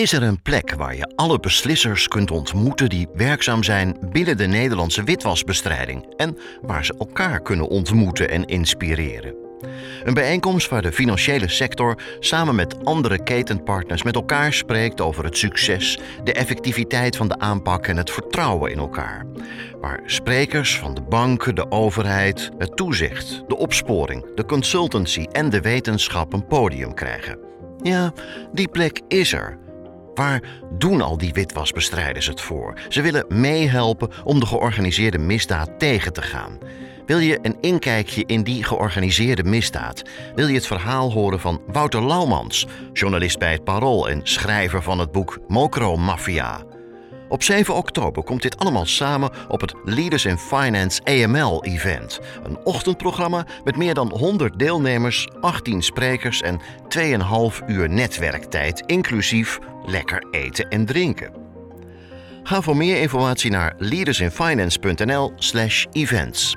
Is er een plek waar je alle beslissers kunt ontmoeten die werkzaam zijn binnen de Nederlandse witwasbestrijding en waar ze elkaar kunnen ontmoeten en inspireren? Een bijeenkomst waar de financiële sector samen met andere ketenpartners met elkaar spreekt over het succes, de effectiviteit van de aanpak en het vertrouwen in elkaar. Waar sprekers van de banken, de overheid, het toezicht, de opsporing, de consultancy en de wetenschap een podium krijgen. Ja, die plek is er. Waar doen al die witwasbestrijders het voor? Ze willen meehelpen om de georganiseerde misdaad tegen te gaan. Wil je een inkijkje in die georganiseerde misdaad? Wil je het verhaal horen van Wouter Laumans, journalist bij het Parool en schrijver van het boek Mokro Mafia? Op 7 oktober komt dit allemaal samen op het Leaders in Finance AML-event. Een ochtendprogramma met meer dan 100 deelnemers, 18 sprekers en 2,5 uur netwerktijd, inclusief lekker eten en drinken. Ga voor meer informatie naar leadersinfinance.nl/events.